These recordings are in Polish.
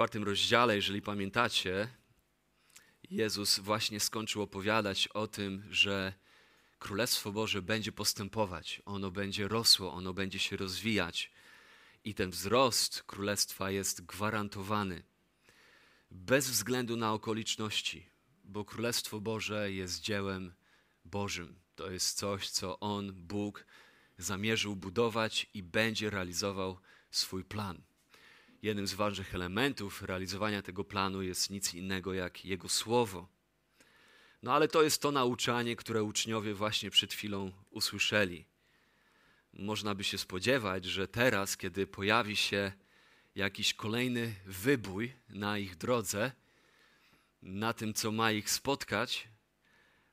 czwartym rozdziale, jeżeli pamiętacie, Jezus właśnie skończył opowiadać o tym, że Królestwo Boże będzie postępować, ono będzie rosło, ono będzie się rozwijać i ten wzrost Królestwa jest gwarantowany bez względu na okoliczności, bo Królestwo Boże jest dziełem Bożym. To jest coś, co On, Bóg, zamierzył budować i będzie realizował swój plan. Jednym z ważnych elementów realizowania tego planu jest nic innego jak Jego Słowo. No ale to jest to nauczanie, które uczniowie właśnie przed chwilą usłyszeli. Można by się spodziewać, że teraz, kiedy pojawi się jakiś kolejny wybój na ich drodze, na tym, co ma ich spotkać,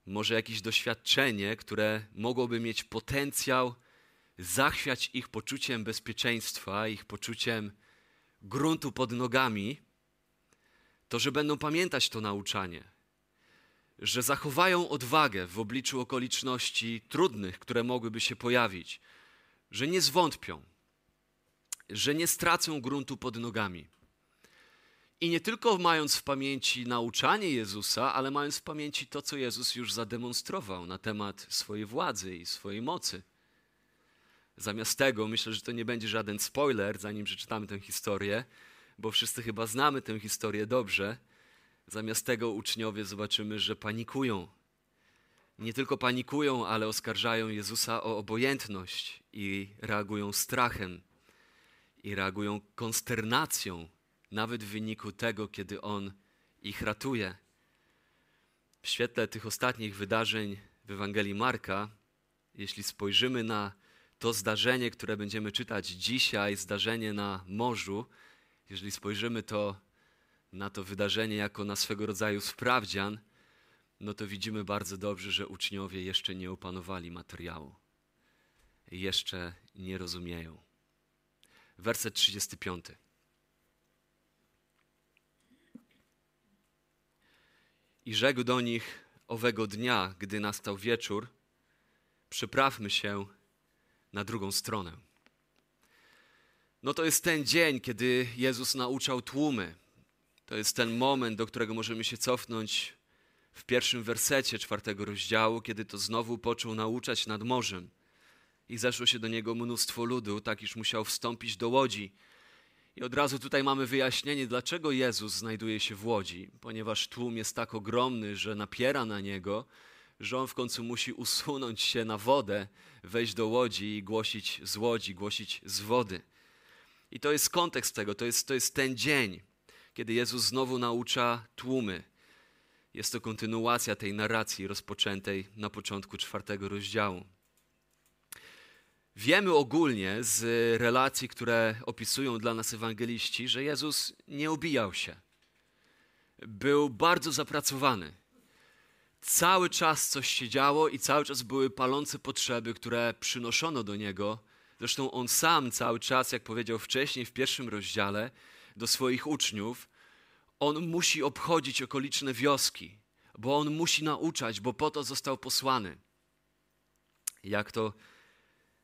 może jakieś doświadczenie, które mogłoby mieć potencjał zachwiać ich poczuciem bezpieczeństwa, ich poczuciem gruntu pod nogami, to że będą pamiętać to nauczanie, że zachowają odwagę w obliczu okoliczności trudnych, które mogłyby się pojawić, że nie zwątpią, że nie stracą gruntu pod nogami. I nie tylko mając w pamięci nauczanie Jezusa, ale mając w pamięci to, co Jezus już zademonstrował na temat swojej władzy i swojej mocy. Zamiast tego myślę, że to nie będzie żaden spoiler, zanim przeczytamy tę historię, bo wszyscy chyba znamy tę historię dobrze. Zamiast tego uczniowie zobaczymy, że panikują. Nie tylko panikują, ale oskarżają Jezusa o obojętność i reagują strachem i reagują konsternacją, nawet w wyniku tego, kiedy On ich ratuje. W świetle tych ostatnich wydarzeń w Ewangelii Marka, jeśli spojrzymy na to zdarzenie, które będziemy czytać dzisiaj, zdarzenie na morzu, jeżeli spojrzymy to na to wydarzenie jako na swego rodzaju sprawdzian, no to widzimy bardzo dobrze, że uczniowie jeszcze nie opanowali materiału. Jeszcze nie rozumieją. Werset 35. I rzekł do nich owego dnia, gdy nastał wieczór, przeprawmy się na drugą stronę. No to jest ten dzień, kiedy Jezus nauczał tłumy. To jest ten moment, do którego możemy się cofnąć w pierwszym wersecie czwartego rozdziału, kiedy to znowu począł nauczać nad morzem. I zeszło się do niego mnóstwo ludu, tak iż musiał wstąpić do łodzi. I od razu tutaj mamy wyjaśnienie, dlaczego Jezus znajduje się w łodzi. Ponieważ tłum jest tak ogromny, że napiera na niego, że on w końcu musi usunąć się na wodę, wejść do łodzi i głosić z łodzi, głosić z wody. I to jest kontekst tego, to jest, to jest ten dzień, kiedy Jezus znowu naucza tłumy. Jest to kontynuacja tej narracji rozpoczętej na początku czwartego rozdziału. Wiemy ogólnie z relacji, które opisują dla nas ewangeliści, że Jezus nie obijał się. Był bardzo zapracowany cały czas coś się działo i cały czas były palące potrzeby, które przynoszono do niego. Zresztą on sam cały czas, jak powiedział wcześniej w pierwszym rozdziale, do swoich uczniów, on musi obchodzić okoliczne wioski, bo on musi nauczać, bo po to został posłany. Jak to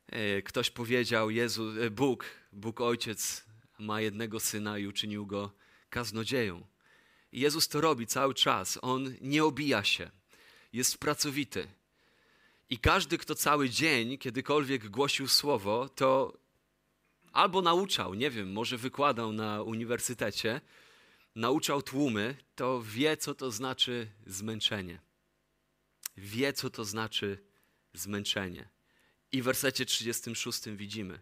e, ktoś powiedział, Jezu, e, Bóg, Bóg Ojciec ma jednego syna i uczynił go kaznodzieją. Jezus to robi cały czas. On nie obija się jest pracowity. I każdy, kto cały dzień kiedykolwiek głosił słowo, to albo nauczał, nie wiem, może wykładał na uniwersytecie, nauczał tłumy, to wie, co to znaczy zmęczenie. Wie, co to znaczy zmęczenie. I w wersecie 36 widzimy.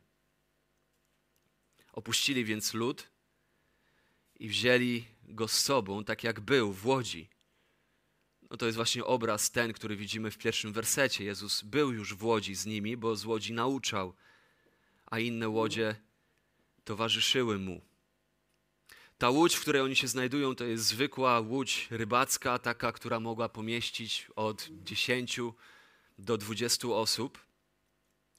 Opuścili więc lud i wzięli go z sobą, tak jak był w łodzi no to jest właśnie obraz ten, który widzimy w pierwszym wersecie. Jezus był już w łodzi z nimi, bo z łodzi nauczał, a inne łodzie towarzyszyły mu. Ta łódź, w której oni się znajdują, to jest zwykła łódź rybacka, taka, która mogła pomieścić od 10 do 20 osób.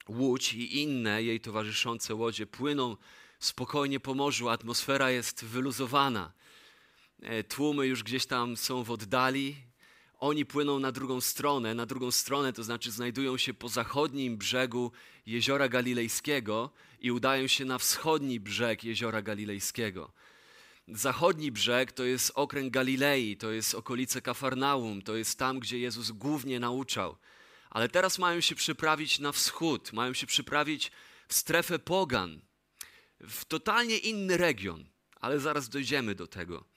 Łódź i inne jej towarzyszące łodzie płyną spokojnie po morzu, atmosfera jest wyluzowana. E, tłumy już gdzieś tam są w oddali, oni płyną na drugą stronę, na drugą stronę, to znaczy znajdują się po zachodnim brzegu jeziora Galilejskiego i udają się na wschodni brzeg jeziora Galilejskiego. zachodni brzeg to jest okręg Galilei, to jest okolice Kafarnaum, to jest tam, gdzie Jezus głównie nauczał. Ale teraz mają się przyprawić na wschód, mają się przyprawić w strefę pogan, w totalnie inny region, ale zaraz dojdziemy do tego.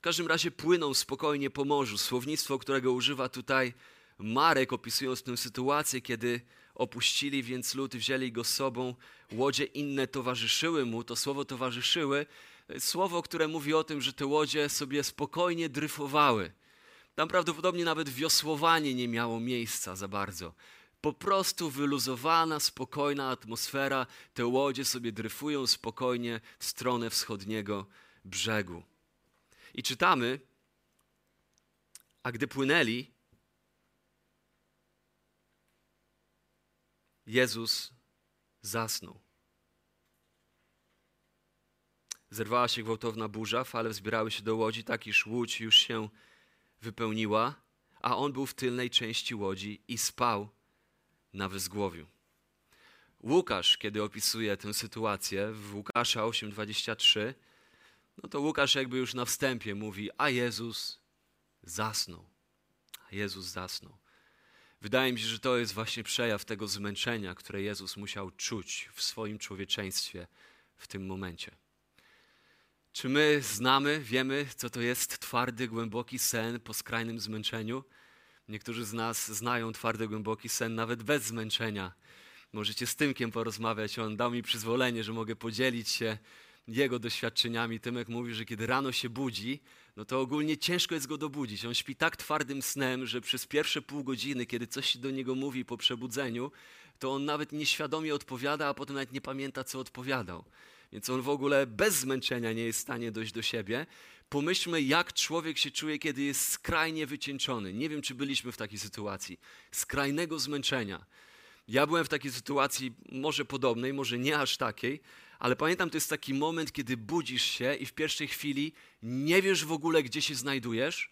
W każdym razie płyną spokojnie po morzu. Słownictwo, którego używa tutaj Marek, opisując tę sytuację, kiedy opuścili więc lud, wzięli go z sobą, łodzie inne towarzyszyły mu, to słowo towarzyszyły, słowo, które mówi o tym, że te łodzie sobie spokojnie dryfowały. Tam prawdopodobnie nawet wiosłowanie nie miało miejsca za bardzo. Po prostu wyluzowana, spokojna atmosfera, te łodzie sobie dryfują spokojnie w stronę wschodniego brzegu. I czytamy, a gdy płynęli, Jezus zasnął. Zerwała się gwałtowna burza, fale wzbierały się do łodzi, tak iż łódź już się wypełniła, a on był w tylnej części łodzi i spał na wyzgłowiu. Łukasz, kiedy opisuje tę sytuację w Łukasza 8:23, no to Łukasz jakby już na wstępie mówi, a Jezus zasnął. A Jezus zasnął. Wydaje mi się, że to jest właśnie przejaw tego zmęczenia, które Jezus musiał czuć w swoim człowieczeństwie w tym momencie. Czy my znamy, wiemy, co to jest twardy, głęboki sen po skrajnym zmęczeniu? Niektórzy z nas znają twardy, głęboki sen nawet bez zmęczenia. Możecie z Tymkiem porozmawiać, on dał mi przyzwolenie, że mogę podzielić się jego doświadczeniami. Tymek mówi, że kiedy rano się budzi, no to ogólnie ciężko jest go dobudzić. On śpi tak twardym snem, że przez pierwsze pół godziny, kiedy coś się do niego mówi po przebudzeniu, to on nawet nieświadomie odpowiada, a potem nawet nie pamięta, co odpowiadał. Więc on w ogóle bez zmęczenia nie jest w stanie dojść do siebie. Pomyślmy, jak człowiek się czuje, kiedy jest skrajnie wycieńczony. Nie wiem, czy byliśmy w takiej sytuacji. Skrajnego zmęczenia. Ja byłem w takiej sytuacji, może podobnej, może nie aż takiej, ale pamiętam, to jest taki moment, kiedy budzisz się i w pierwszej chwili nie wiesz w ogóle, gdzie się znajdujesz,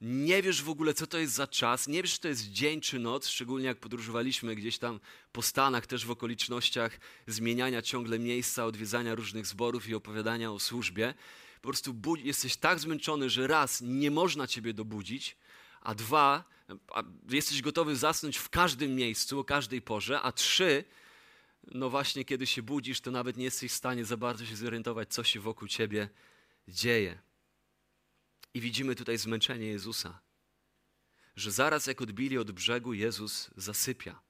nie wiesz w ogóle, co to jest za czas, nie wiesz, czy to jest dzień czy noc, szczególnie jak podróżowaliśmy gdzieś tam po Stanach, też w okolicznościach zmieniania ciągle miejsca, odwiedzania różnych zborów i opowiadania o służbie. Po prostu jesteś tak zmęczony, że raz, nie można ciebie dobudzić, a dwa, a jesteś gotowy zasnąć w każdym miejscu, o każdej porze, a trzy, no właśnie, kiedy się budzisz, to nawet nie jesteś w stanie za bardzo się zorientować, co się wokół ciebie dzieje. I widzimy tutaj zmęczenie Jezusa, że zaraz jak odbili od brzegu, Jezus zasypia.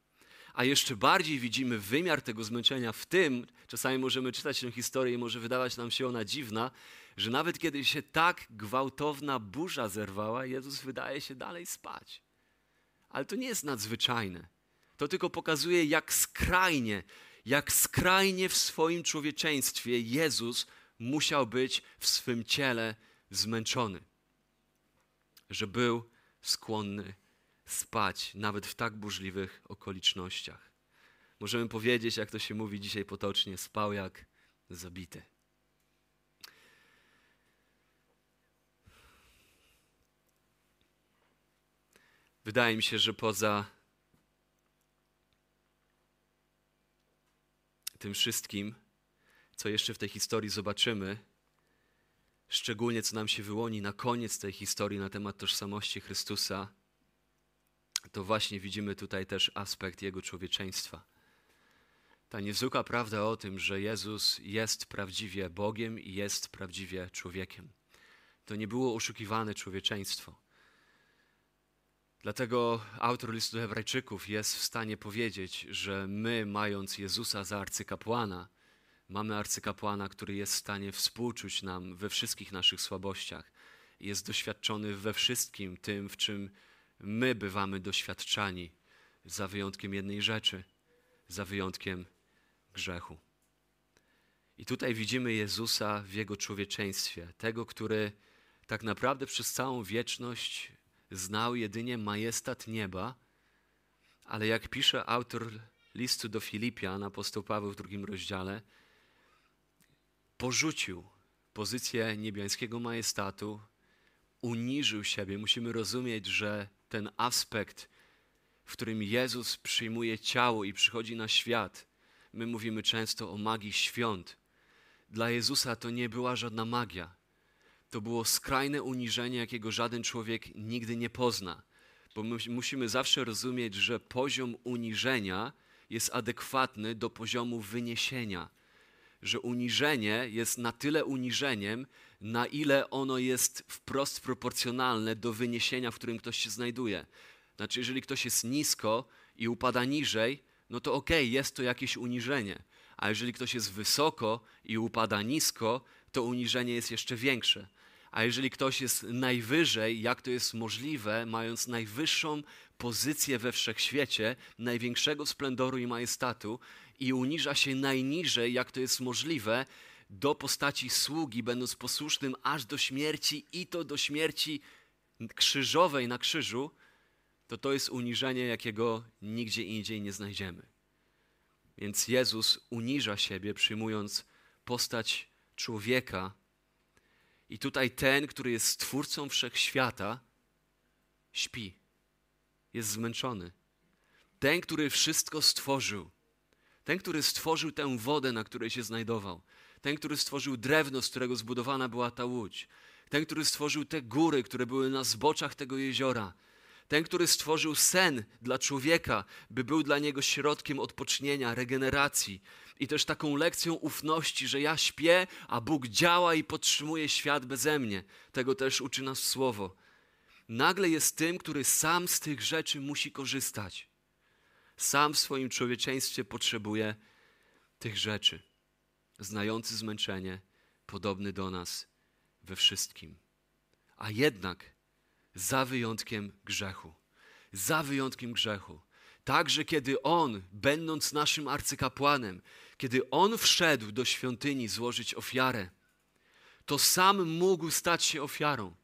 A jeszcze bardziej widzimy wymiar tego zmęczenia w tym, czasami możemy czytać tę historię i może wydawać nam się ona dziwna, że nawet kiedy się tak gwałtowna burza zerwała, Jezus wydaje się dalej spać. Ale to nie jest nadzwyczajne. To tylko pokazuje, jak skrajnie, jak skrajnie w swoim człowieczeństwie Jezus musiał być w swym ciele zmęczony, że był skłonny spać nawet w tak burzliwych okolicznościach. Możemy powiedzieć, jak to się mówi dzisiaj potocznie, spał jak zabity. Wydaje mi się, że poza tym wszystkim, co jeszcze w tej historii zobaczymy, szczególnie co nam się wyłoni na koniec tej historii na temat tożsamości Chrystusa, to właśnie widzimy tutaj też aspekt Jego człowieczeństwa. Ta niezwykła prawda o tym, że Jezus jest prawdziwie Bogiem i jest prawdziwie człowiekiem. To nie było oszukiwane człowieczeństwo. Dlatego autor listu Hebrajczyków jest w stanie powiedzieć, że my, mając Jezusa za arcykapłana, mamy arcykapłana, który jest w stanie współczuć nam we wszystkich naszych słabościach. Jest doświadczony we wszystkim tym, w czym my bywamy doświadczani, za wyjątkiem jednej rzeczy, za wyjątkiem grzechu. I tutaj widzimy Jezusa w Jego człowieczeństwie, tego, który tak naprawdę przez całą wieczność znał jedynie majestat nieba, ale jak pisze autor listu do Filipian, apostoł Paweł w drugim rozdziale, porzucił pozycję niebiańskiego majestatu, uniżył siebie. Musimy rozumieć, że ten aspekt, w którym Jezus przyjmuje ciało i przychodzi na świat, my mówimy często o magii świąt. Dla Jezusa to nie była żadna magia. To było skrajne uniżenie, jakiego żaden człowiek nigdy nie pozna. Bo my musimy zawsze rozumieć, że poziom uniżenia jest adekwatny do poziomu wyniesienia. Że uniżenie jest na tyle uniżeniem, na ile ono jest wprost proporcjonalne do wyniesienia, w którym ktoś się znajduje. Znaczy, jeżeli ktoś jest nisko i upada niżej, no to okej, okay, jest to jakieś uniżenie. A jeżeli ktoś jest wysoko i upada nisko, to uniżenie jest jeszcze większe. A jeżeli ktoś jest najwyżej, jak to jest możliwe, mając najwyższą pozycję we wszechświecie, największego splendoru i majestatu, i uniża się najniżej, jak to jest możliwe, do postaci sługi, będąc posłusznym aż do śmierci i to do śmierci krzyżowej na krzyżu, to to jest uniżenie, jakiego nigdzie indziej nie znajdziemy. Więc Jezus uniża siebie, przyjmując postać człowieka. I tutaj ten, który jest stwórcą wszechświata, śpi, jest zmęczony. Ten, który wszystko stworzył, ten, który stworzył tę wodę, na której się znajdował, ten, który stworzył drewno, z którego zbudowana była ta łódź, ten, który stworzył te góry, które były na zboczach tego jeziora, ten, który stworzył sen dla człowieka, by był dla niego środkiem odpocznienia, regeneracji i też taką lekcją ufności, że ja śpię, a Bóg działa i podtrzymuje świat beze mnie. Tego też uczy nas słowo. Nagle jest tym, który sam z tych rzeczy musi korzystać. Sam w swoim człowieczeństwie potrzebuje tych rzeczy. Znający zmęczenie, podobny do nas we wszystkim. A jednak za wyjątkiem grzechu. Za wyjątkiem grzechu. Także kiedy On, będąc naszym arcykapłanem, kiedy On wszedł do świątyni złożyć ofiarę, to sam mógł stać się ofiarą.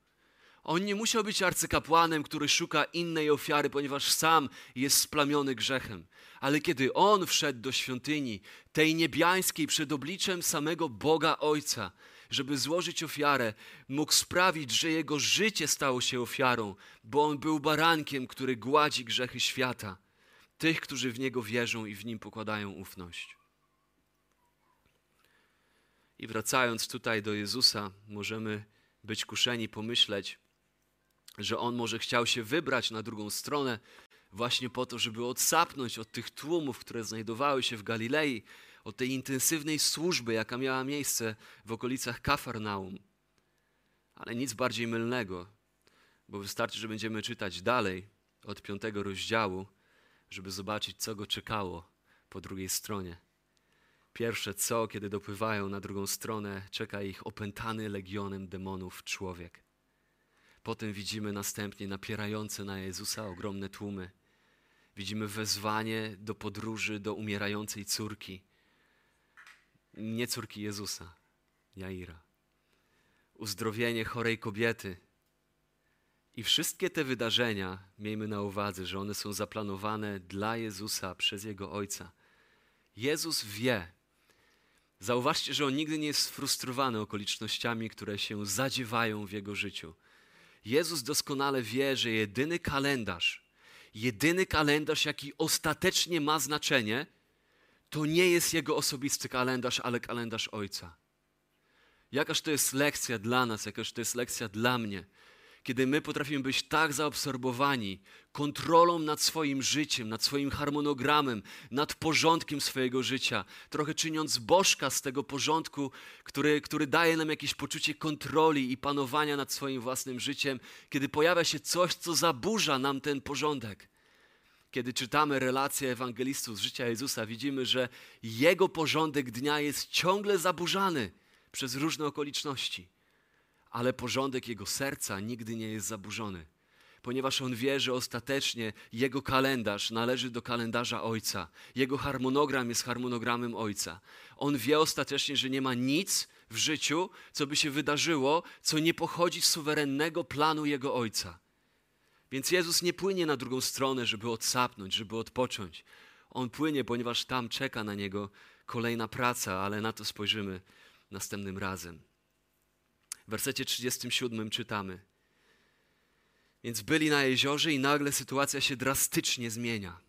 On nie musiał być arcykapłanem, który szuka innej ofiary, ponieważ sam jest splamiony grzechem. Ale kiedy on wszedł do świątyni, tej niebiańskiej, przed obliczem samego Boga Ojca, żeby złożyć ofiarę, mógł sprawić, że jego życie stało się ofiarą, bo on był barankiem, który gładzi grzechy świata, tych, którzy w niego wierzą i w nim pokładają ufność. I wracając tutaj do Jezusa, możemy być kuszeni pomyśleć, że on może chciał się wybrać na drugą stronę, właśnie po to, żeby odsapnąć od tych tłumów, które znajdowały się w Galilei, od tej intensywnej służby, jaka miała miejsce w okolicach Kafarnaum. Ale nic bardziej mylnego, bo wystarczy, że będziemy czytać dalej od piątego rozdziału, żeby zobaczyć, co go czekało po drugiej stronie. Pierwsze co, kiedy dopływają na drugą stronę, czeka ich opętany legionem demonów człowiek. Potem widzimy następnie napierające na Jezusa ogromne tłumy. Widzimy wezwanie do podróży do umierającej córki nie córki Jezusa, Jaira. Uzdrowienie chorej kobiety. I wszystkie te wydarzenia, miejmy na uwadze, że one są zaplanowane dla Jezusa przez Jego Ojca. Jezus wie. Zauważcie, że On nigdy nie jest sfrustrowany okolicznościami, które się zadziewają w Jego życiu. Jezus doskonale wie, że jedyny kalendarz, jedyny kalendarz, jaki ostatecznie ma znaczenie – to nie jest jego osobisty kalendarz, ale kalendarz Ojca. Jakaż to jest lekcja dla nas, jakaż to jest lekcja dla mnie, kiedy my potrafimy być tak zaabsorbowani kontrolą nad swoim życiem, nad swoim harmonogramem, nad porządkiem swojego życia, trochę czyniąc bożka z tego porządku, który, który daje nam jakieś poczucie kontroli i panowania nad swoim własnym życiem, kiedy pojawia się coś, co zaburza nam ten porządek. Kiedy czytamy relacje ewangelistów z życia Jezusa, widzimy, że jego porządek dnia jest ciągle zaburzany przez różne okoliczności, ale porządek jego serca nigdy nie jest zaburzony, ponieważ on wie, że ostatecznie jego kalendarz należy do kalendarza Ojca. Jego harmonogram jest harmonogramem Ojca. On wie ostatecznie, że nie ma nic w życiu, co by się wydarzyło, co nie pochodzi z suwerennego planu jego Ojca. Więc Jezus nie płynie na drugą stronę, żeby odsapnąć, żeby odpocząć. On płynie, ponieważ tam czeka na niego kolejna praca, ale na to spojrzymy następnym razem. W wersecie 37 czytamy: Więc byli na jeziorze i nagle sytuacja się drastycznie zmienia.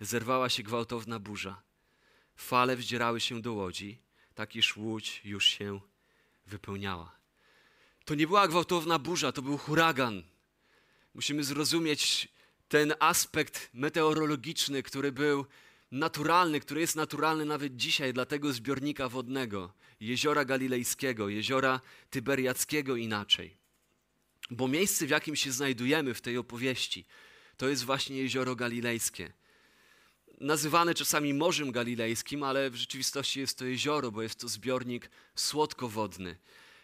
Zerwała się gwałtowna burza. Fale wdzierały się do łodzi, tak iż łódź już się wypełniała. To nie była gwałtowna burza, to był huragan. Musimy zrozumieć ten aspekt meteorologiczny, który był naturalny, który jest naturalny nawet dzisiaj dla tego zbiornika wodnego, jeziora galilejskiego, jeziora tyberiackiego inaczej. Bo miejsce, w jakim się znajdujemy w tej opowieści, to jest właśnie jezioro galilejskie. Nazywane czasami Morzem Galilejskim, ale w rzeczywistości jest to jezioro, bo jest to zbiornik słodkowodny.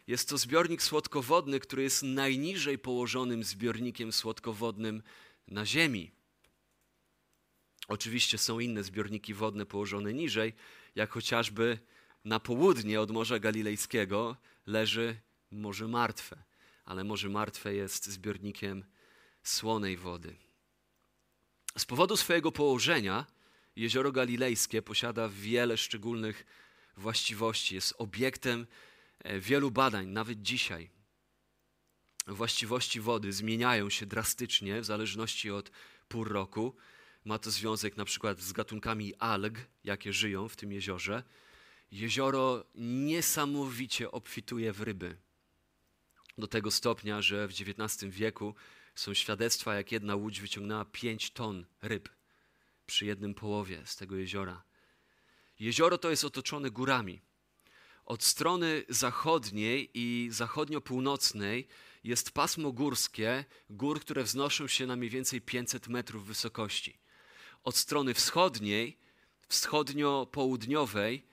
Jest to zbiornik słodkowodny, który jest najniżej położonym zbiornikiem słodkowodnym na Ziemi. Oczywiście są inne zbiorniki wodne położone niżej, jak chociażby na południe od Morza Galilejskiego leży Morze Martwe, ale Morze Martwe jest zbiornikiem słonej wody. Z powodu swojego położenia jezioro galilejskie posiada wiele szczególnych właściwości, jest obiektem e, wielu badań, nawet dzisiaj. Właściwości wody zmieniają się drastycznie w zależności od pór roku. Ma to związek na przykład z gatunkami alg, jakie żyją w tym jeziorze. Jezioro niesamowicie obfituje w ryby. Do tego stopnia, że w XIX wieku są świadectwa, jak jedna łódź wyciągnęła 5 ton ryb przy jednym połowie z tego jeziora. Jezioro to jest otoczone górami. Od strony zachodniej i zachodnio-północnej jest pasmo górskie, gór, które wznoszą się na mniej więcej 500 metrów wysokości. Od strony wschodniej, wschodnio-południowej,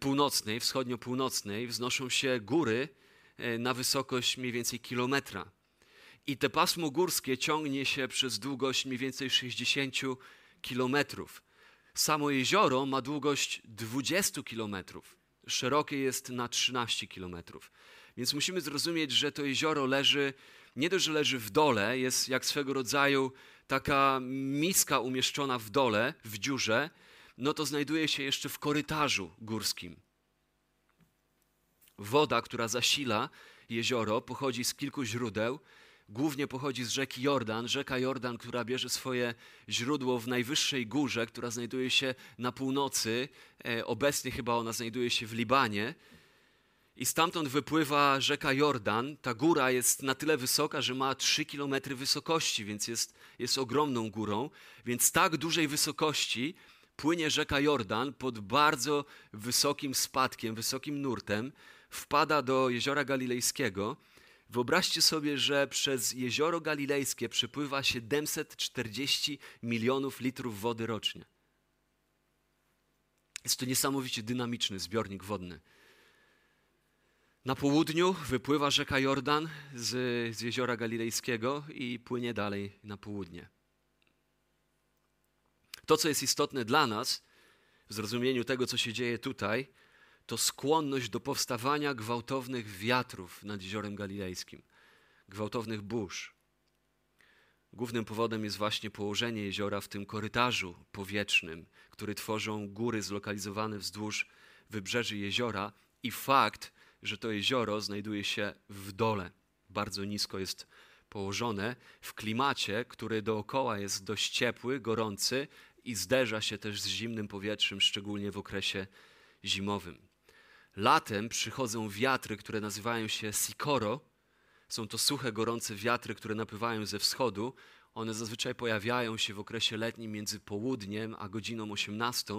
północnej, wschodnio-północnej wznoszą się góry e, na wysokość mniej więcej kilometra. I te pasmo górskie ciągnie się przez długość mniej więcej 60 kilometrów. Samo jezioro ma długość 20 kilometrów. Szerokie jest na 13 kilometrów. Więc musimy zrozumieć, że to jezioro leży, nie dość, że leży w dole, jest jak swego rodzaju taka miska umieszczona w dole, w dziurze, no to znajduje się jeszcze w korytarzu górskim. Woda, która zasila jezioro, pochodzi z kilku źródeł. Głównie pochodzi z rzeki Jordan. Rzeka Jordan, która bierze swoje źródło w najwyższej górze, która znajduje się na północy. E, obecnie chyba ona znajduje się w Libanie. I stamtąd wypływa rzeka Jordan. Ta góra jest na tyle wysoka, że ma 3 km wysokości, więc jest, jest ogromną górą. Więc tak dużej wysokości płynie rzeka Jordan pod bardzo wysokim spadkiem, wysokim nurtem, wpada do jeziora galilejskiego. Wyobraźcie sobie, że przez jezioro galilejskie przepływa 740 milionów litrów wody rocznie. Jest to niesamowicie dynamiczny zbiornik wodny. Na południu wypływa rzeka Jordan z, z jeziora galilejskiego i płynie dalej na południe. To, co jest istotne dla nas w zrozumieniu tego, co się dzieje tutaj, to skłonność do powstawania gwałtownych wiatrów nad jeziorem galilejskim, gwałtownych burz. Głównym powodem jest właśnie położenie jeziora w tym korytarzu powietrznym, który tworzą góry zlokalizowane wzdłuż wybrzeży jeziora i fakt, że to jezioro znajduje się w dole, bardzo nisko jest położone, w klimacie, który dookoła jest dość ciepły, gorący i zderza się też z zimnym powietrzem, szczególnie w okresie zimowym. Latem przychodzą wiatry, które nazywają się sikoro. Są to suche, gorące wiatry, które napływają ze wschodu. One zazwyczaj pojawiają się w okresie letnim między południem a godziną 18.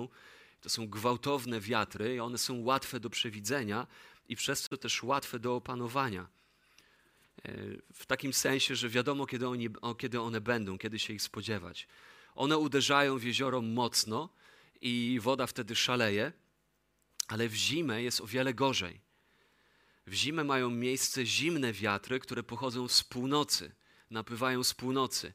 To są gwałtowne wiatry i one są łatwe do przewidzenia i przez to też łatwe do opanowania. E, w takim sensie, że wiadomo, kiedy, oni, kiedy one będą, kiedy się ich spodziewać. One uderzają w jezioro mocno i woda wtedy szaleje ale w zimę jest o wiele gorzej. W zimę mają miejsce zimne wiatry, które pochodzą z północy, napływają z północy.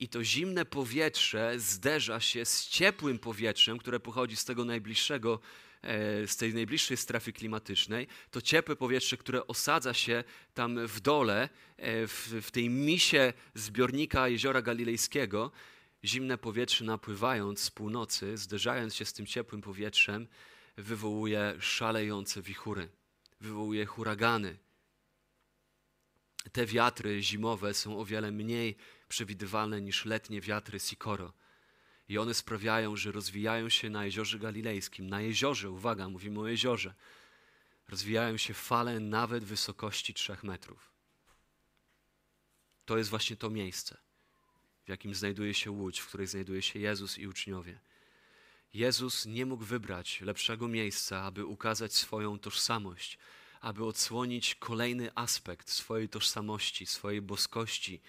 I to zimne powietrze zderza się z ciepłym powietrzem, które pochodzi z tego najbliższego, e, z tej najbliższej strefy klimatycznej. To ciepłe powietrze, które osadza się tam w dole, e, w, w tej misie zbiornika jeziora galilejskiego. Zimne powietrze napływając z północy, zderzając się z tym ciepłym powietrzem, wywołuje szalejące wichury, wywołuje huragany. Te wiatry zimowe są o wiele mniej przewidywalne niż letnie wiatry Sikoro. I one sprawiają, że rozwijają się na jeziorze galilejskim. Na jeziorze, uwaga, mówimy o jeziorze. rozwijają się fale nawet wysokości trzech metrów. To jest właśnie to miejsce, w jakim znajduje się łódź, w której znajduje się Jezus i uczniowie. Jezus nie mógł wybrać lepszego miejsca, aby ukazać swoją tożsamość, aby odsłonić kolejny aspekt swojej tożsamości, swojej boskości,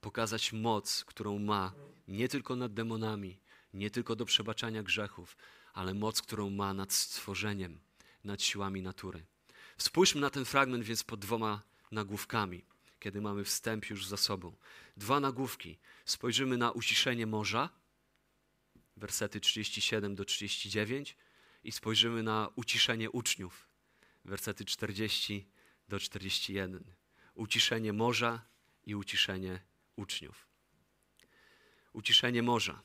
pokazać moc, którą ma nie tylko nad demonami, nie tylko do przebaczania grzechów, ale moc, którą ma nad stworzeniem, nad siłami natury. Spójrzmy na ten fragment więc pod dwoma nagłówkami, kiedy mamy wstęp już za sobą. Dwa nagłówki. Spojrzymy na uciszenie morza, wersety 37 do 39 i spojrzymy na uciszenie uczniów, wersety 40 do 41. Uciszenie morza i uciszenie uczniów. Uciszenie morza.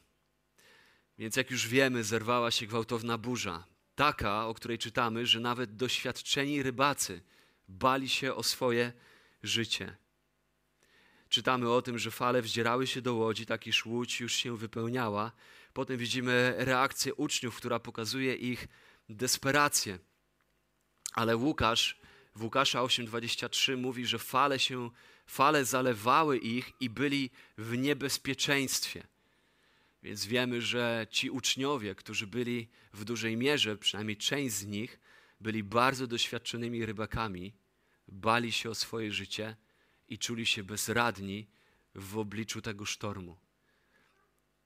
Więc jak już wiemy, zerwała się gwałtowna burza, taka, o której czytamy, że nawet doświadczeni rybacy bali się o swoje życie. Czytamy o tym, że fale wdzierały się do łodzi, tak iż łódź już się wypełniała. Potem widzimy reakcję uczniów, która pokazuje ich desperację. Ale Łukasz w Łukasza 8:23 mówi, że fale się fale zalewały ich i byli w niebezpieczeństwie. Więc wiemy, że ci uczniowie, którzy byli w dużej mierze, przynajmniej część z nich, byli bardzo doświadczonymi rybakami, bali się o swoje życie i czuli się bezradni w obliczu tego sztormu.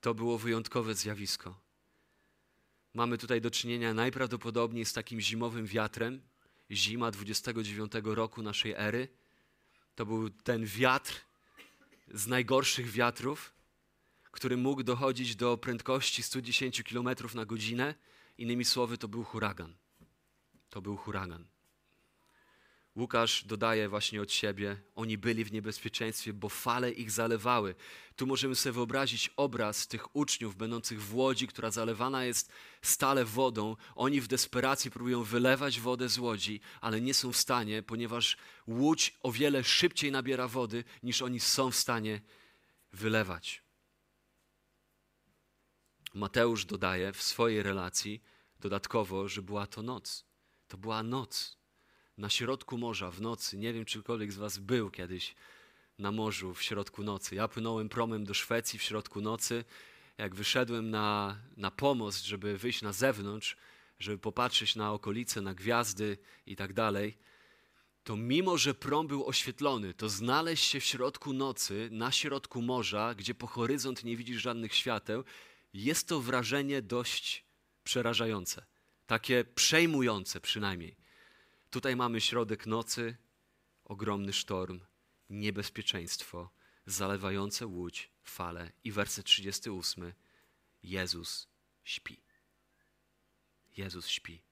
To było wyjątkowe zjawisko. Mamy tutaj do czynienia najprawdopodobniej z takim zimowym wiatrem, zima 29 roku naszej ery. To był ten wiatr z najgorszych wiatrów, który mógł dochodzić do prędkości 110 km na godzinę. Innymi słowy, to był huragan. To był huragan. Łukasz dodaje właśnie od siebie, oni byli w niebezpieczeństwie, bo fale ich zalewały. Tu możemy sobie wyobrazić obraz tych uczniów będących w łodzi, która zalewana jest stale wodą. Oni w desperacji próbują wylewać wodę z łodzi, ale nie są w stanie, ponieważ łódź o wiele szybciej nabiera wody, niż oni są w stanie wylewać. Mateusz dodaje w swojej relacji dodatkowo, że była to noc. To była noc na środku morza w nocy. Nie wiem, czy ktokolwiek z Was był kiedyś na morzu w środku nocy. Ja płynąłem promem do Szwecji w środku nocy. Jak wyszedłem na, na pomost, żeby wyjść na zewnątrz, żeby popatrzeć na okolice, na gwiazdy i tak dalej, to mimo, że prom był oświetlony, to znaleźć się w środku nocy, na środku morza, gdzie po horyzont nie widzisz żadnych świateł, jest to wrażenie dość przerażające. Takie przejmujące przynajmniej. Tutaj mamy środek nocy, ogromny sztorm, niebezpieczeństwo, zalewające łódź, fale i werset 38. Jezus śpi. Jezus śpi.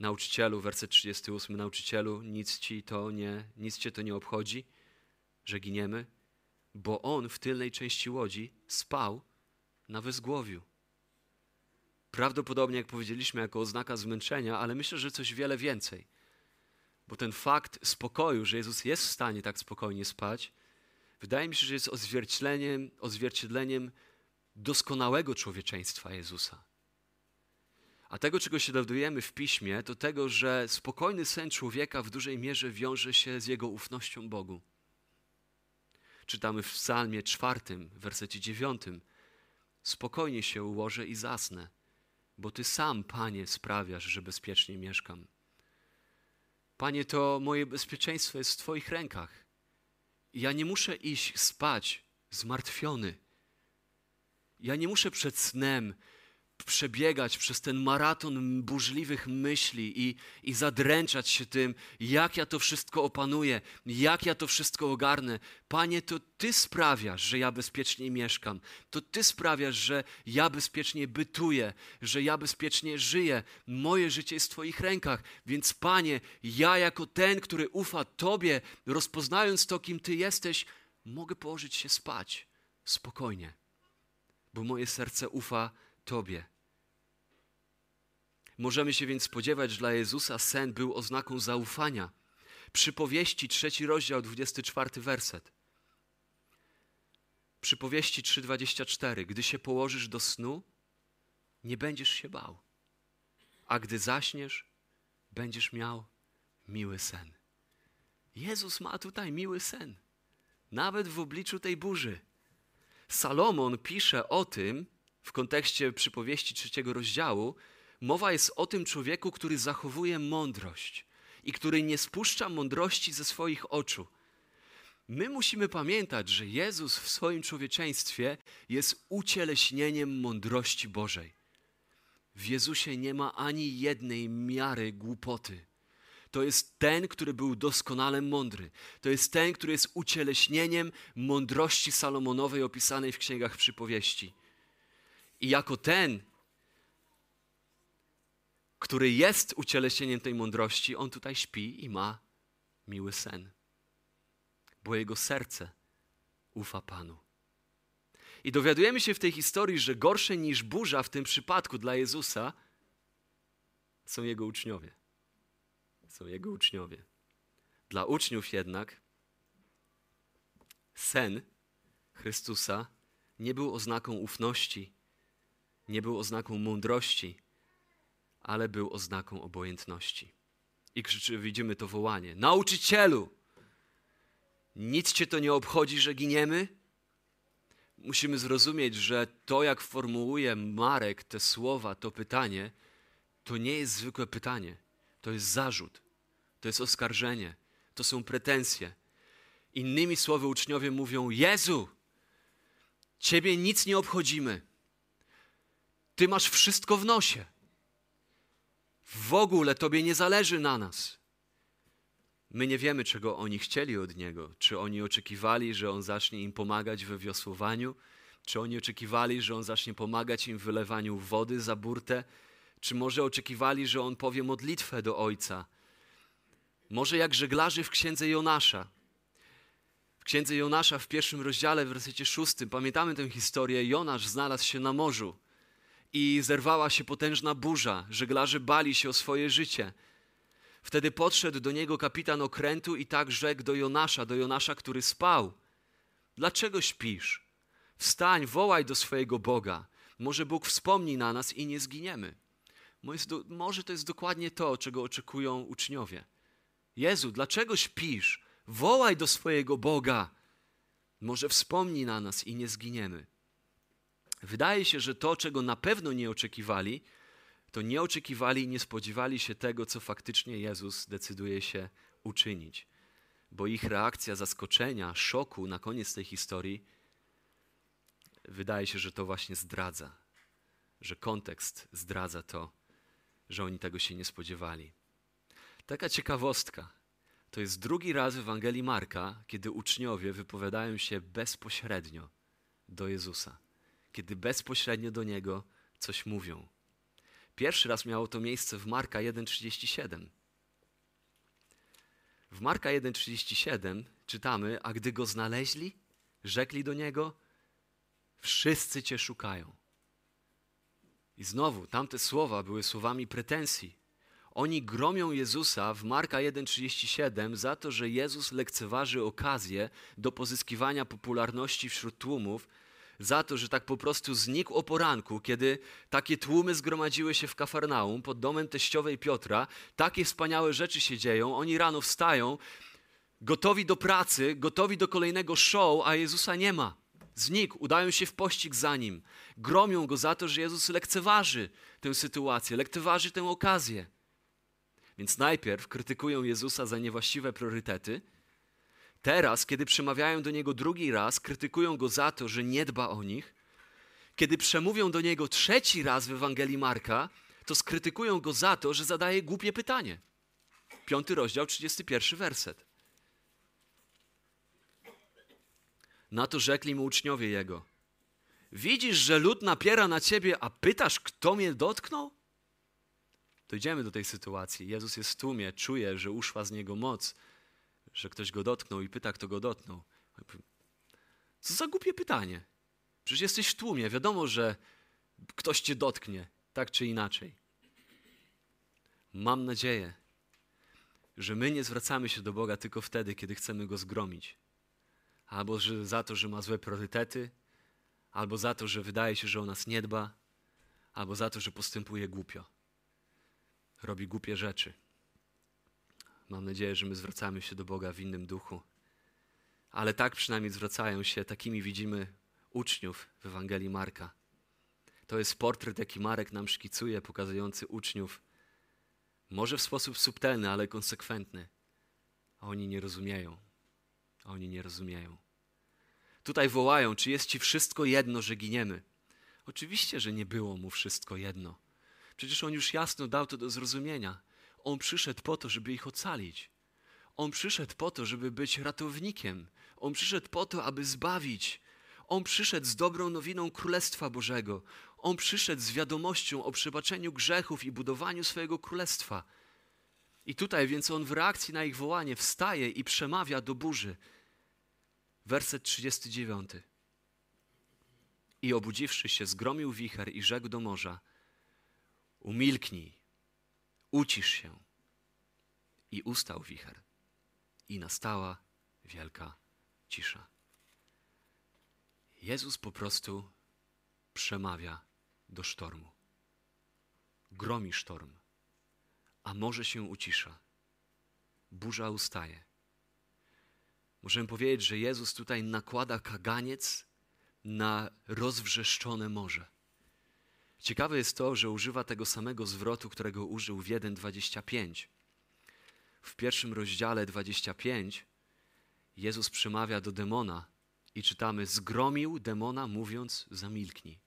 Nauczycielu, werset 38, nauczycielu, nic ci to nie, nic cię to nie obchodzi, że giniemy, bo on w tylnej części łodzi spał na wezgłowiu. Prawdopodobnie, jak powiedzieliśmy, jako oznaka zmęczenia, ale myślę, że coś wiele więcej. Bo ten fakt spokoju, że Jezus jest w stanie tak spokojnie spać, wydaje mi się, że jest odzwierciedleniem, odzwierciedleniem doskonałego człowieczeństwa Jezusa. A tego, czego się dowiadujemy w piśmie, to tego, że spokojny sen człowieka w dużej mierze wiąże się z jego ufnością Bogu. Czytamy w Psalmie czwartym, wersecie dziewiątym: Spokojnie się ułożę i zasnę bo Ty sam, Panie, sprawiasz, że bezpiecznie mieszkam. Panie, to moje bezpieczeństwo jest w Twoich rękach. Ja nie muszę iść spać zmartwiony. Ja nie muszę przed snem przebiegać przez ten maraton burzliwych myśli i, i zadręczać się tym, jak ja to wszystko opanuję, jak ja to wszystko ogarnę. Panie, to Ty sprawiasz, że ja bezpiecznie mieszkam. To Ty sprawiasz, że ja bezpiecznie bytuję, że ja bezpiecznie żyję. Moje życie jest w Twoich rękach. Więc, Panie, ja jako ten, który ufa Tobie, rozpoznając to, kim Ty jesteś, mogę położyć się spać spokojnie, bo moje serce ufa Tobie. Możemy się więc spodziewać, że dla Jezusa sen był oznaką zaufania. Przypowieści, trzeci rozdział, 24 werset. Przypowieści 3,24. Gdy się położysz do snu, nie będziesz się bał. a gdy zaśniesz, będziesz miał miły sen. Jezus ma tutaj miły sen, nawet w obliczu tej burzy. Salomon pisze o tym w kontekście przypowieści trzeciego rozdziału. Mowa jest o tym człowieku, który zachowuje mądrość i który nie spuszcza mądrości ze swoich oczu. My musimy pamiętać, że Jezus w swoim człowieczeństwie jest ucieleśnieniem mądrości Bożej. W Jezusie nie ma ani jednej miary głupoty. To jest ten, który był doskonale mądry. To jest ten, który jest ucieleśnieniem mądrości Salomonowej opisanej w księgach przypowieści. I jako ten, który jest ucieleśnieniem tej mądrości, on tutaj śpi i ma miły sen, bo jego serce ufa Panu. I dowiadujemy się w tej historii, że gorsze niż burza w tym przypadku dla Jezusa są jego uczniowie. Są jego uczniowie. Dla uczniów jednak sen Chrystusa nie był oznaką ufności, nie był oznaką mądrości, ale był oznaką obojętności. I krzyczy, widzimy to wołanie: Nauczycielu! Nic cię to nie obchodzi, że giniemy? Musimy zrozumieć, że to, jak formułuje Marek te słowa, to pytanie, to nie jest zwykłe pytanie. To jest zarzut, to jest oskarżenie, to są pretensje. Innymi słowy, uczniowie mówią: Jezu, Ciebie nic nie obchodzimy. Ty masz wszystko w nosie. W ogóle Tobie nie zależy na nas. My nie wiemy, czego oni chcieli od Niego. Czy oni oczekiwali, że On zacznie im pomagać we wiosłowaniu? Czy oni oczekiwali, że On zacznie pomagać im w wylewaniu wody za burtę? Czy może oczekiwali, że On powie modlitwę do Ojca? Może jak żeglarzy w księdze Jonasza. W księdze Jonasza w pierwszym rozdziale, w wersecie szóstym, pamiętamy tę historię. Jonasz znalazł się na morzu i zerwała się potężna burza. Żeglarze bali się o swoje życie. Wtedy podszedł do niego kapitan okrętu i tak rzekł do Jonasza, do Jonasza, który spał. Dlaczego śpisz? Wstań, wołaj do swojego Boga. Może Bóg wspomni na nas i nie zginiemy. Może to jest dokładnie to, czego oczekują uczniowie. Jezu, dlaczego śpisz? Wołaj do swojego Boga. Może wspomni na nas i nie zginiemy. Wydaje się, że to, czego na pewno nie oczekiwali, to nie oczekiwali nie spodziewali się tego, co faktycznie Jezus decyduje się uczynić. Bo ich reakcja zaskoczenia, szoku na koniec tej historii, wydaje się, że to właśnie zdradza, że kontekst zdradza to, że oni tego się nie spodziewali. Taka ciekawostka. To jest drugi raz w Ewangelii Marka, kiedy uczniowie wypowiadają się bezpośrednio do Jezusa, kiedy bezpośrednio do Niego coś mówią. Pierwszy raz miało to miejsce w Marka 1,37. W Marka 1,37 czytamy, a gdy go znaleźli, rzekli do niego: Wszyscy cię szukają. I znowu tamte słowa były słowami pretensji. Oni gromią Jezusa w Marka 1,37 za to, że Jezus lekceważy okazję do pozyskiwania popularności wśród tłumów za to, że tak po prostu znikł o poranku, kiedy takie tłumy zgromadziły się w Kafarnaum pod domem teściowej Piotra. Takie wspaniałe rzeczy się dzieją. Oni rano wstają, gotowi do pracy, gotowi do kolejnego show, a Jezusa nie ma. Znikł, udają się w pościg za nim. Gromią go za to, że Jezus lekceważy tę sytuację, lekceważy tę okazję. Więc najpierw krytykują Jezusa za niewłaściwe priorytety, Teraz, kiedy przemawiają do niego drugi raz, krytykują go za to, że nie dba o nich. Kiedy przemówią do niego trzeci raz w Ewangelii Marka, to skrytykują go za to, że zadaje głupie pytanie. Piąty rozdział, 31 werset. Na to rzekli mu uczniowie jego: Widzisz, że lud napiera na ciebie, a pytasz, kto mnie dotknął? Dojdziemy do tej sytuacji. Jezus jest w tłumie, czuje, że uszła z niego moc że ktoś go dotknął i pyta, kto go dotknął. Co za głupie pytanie. Przecież jesteś w tłumie, wiadomo, że ktoś cię dotknie, tak czy inaczej. Mam nadzieję, że my nie zwracamy się do Boga tylko wtedy, kiedy chcemy Go zgromić. Albo że za to, że ma złe priorytety, albo za to, że wydaje się, że o nas nie dba, albo za to, że postępuje głupio. robi głupie rzeczy. Mam nadzieję, że my zwracamy się do Boga w innym duchu. Ale tak przynajmniej zwracają się, takimi widzimy uczniów w Ewangelii Marka. To jest portret, jaki Marek nam szkicuje, pokazujący uczniów, może w sposób subtelny, ale konsekwentny. A oni nie rozumieją. A oni nie rozumieją. Tutaj wołają, czy jest ci wszystko jedno, że giniemy? Oczywiście, że nie było mu wszystko jedno. Przecież on już jasno dał to do zrozumienia. On przyszedł po to, żeby ich ocalić. On przyszedł po to, żeby być ratownikiem. On przyszedł po to, aby zbawić. On przyszedł z dobrą nowiną Królestwa Bożego. On przyszedł z wiadomością o przebaczeniu grzechów i budowaniu swojego królestwa. I tutaj więc on w reakcji na ich wołanie wstaje i przemawia do burzy. Werset 39. I obudziwszy się, zgromił wicher i rzekł do morza: Umilknij, ucisz się. I ustał wicher, i nastała wielka cisza. Jezus po prostu przemawia do sztormu. Gromi sztorm, a morze się ucisza. Burza ustaje. Możemy powiedzieć, że Jezus tutaj nakłada kaganiec na rozwrzeszczone morze. Ciekawe jest to, że używa tego samego zwrotu, którego użył w 1:25. W pierwszym rozdziale 25 Jezus przemawia do demona i czytamy: Zgromił demona, mówiąc: Zamilknij.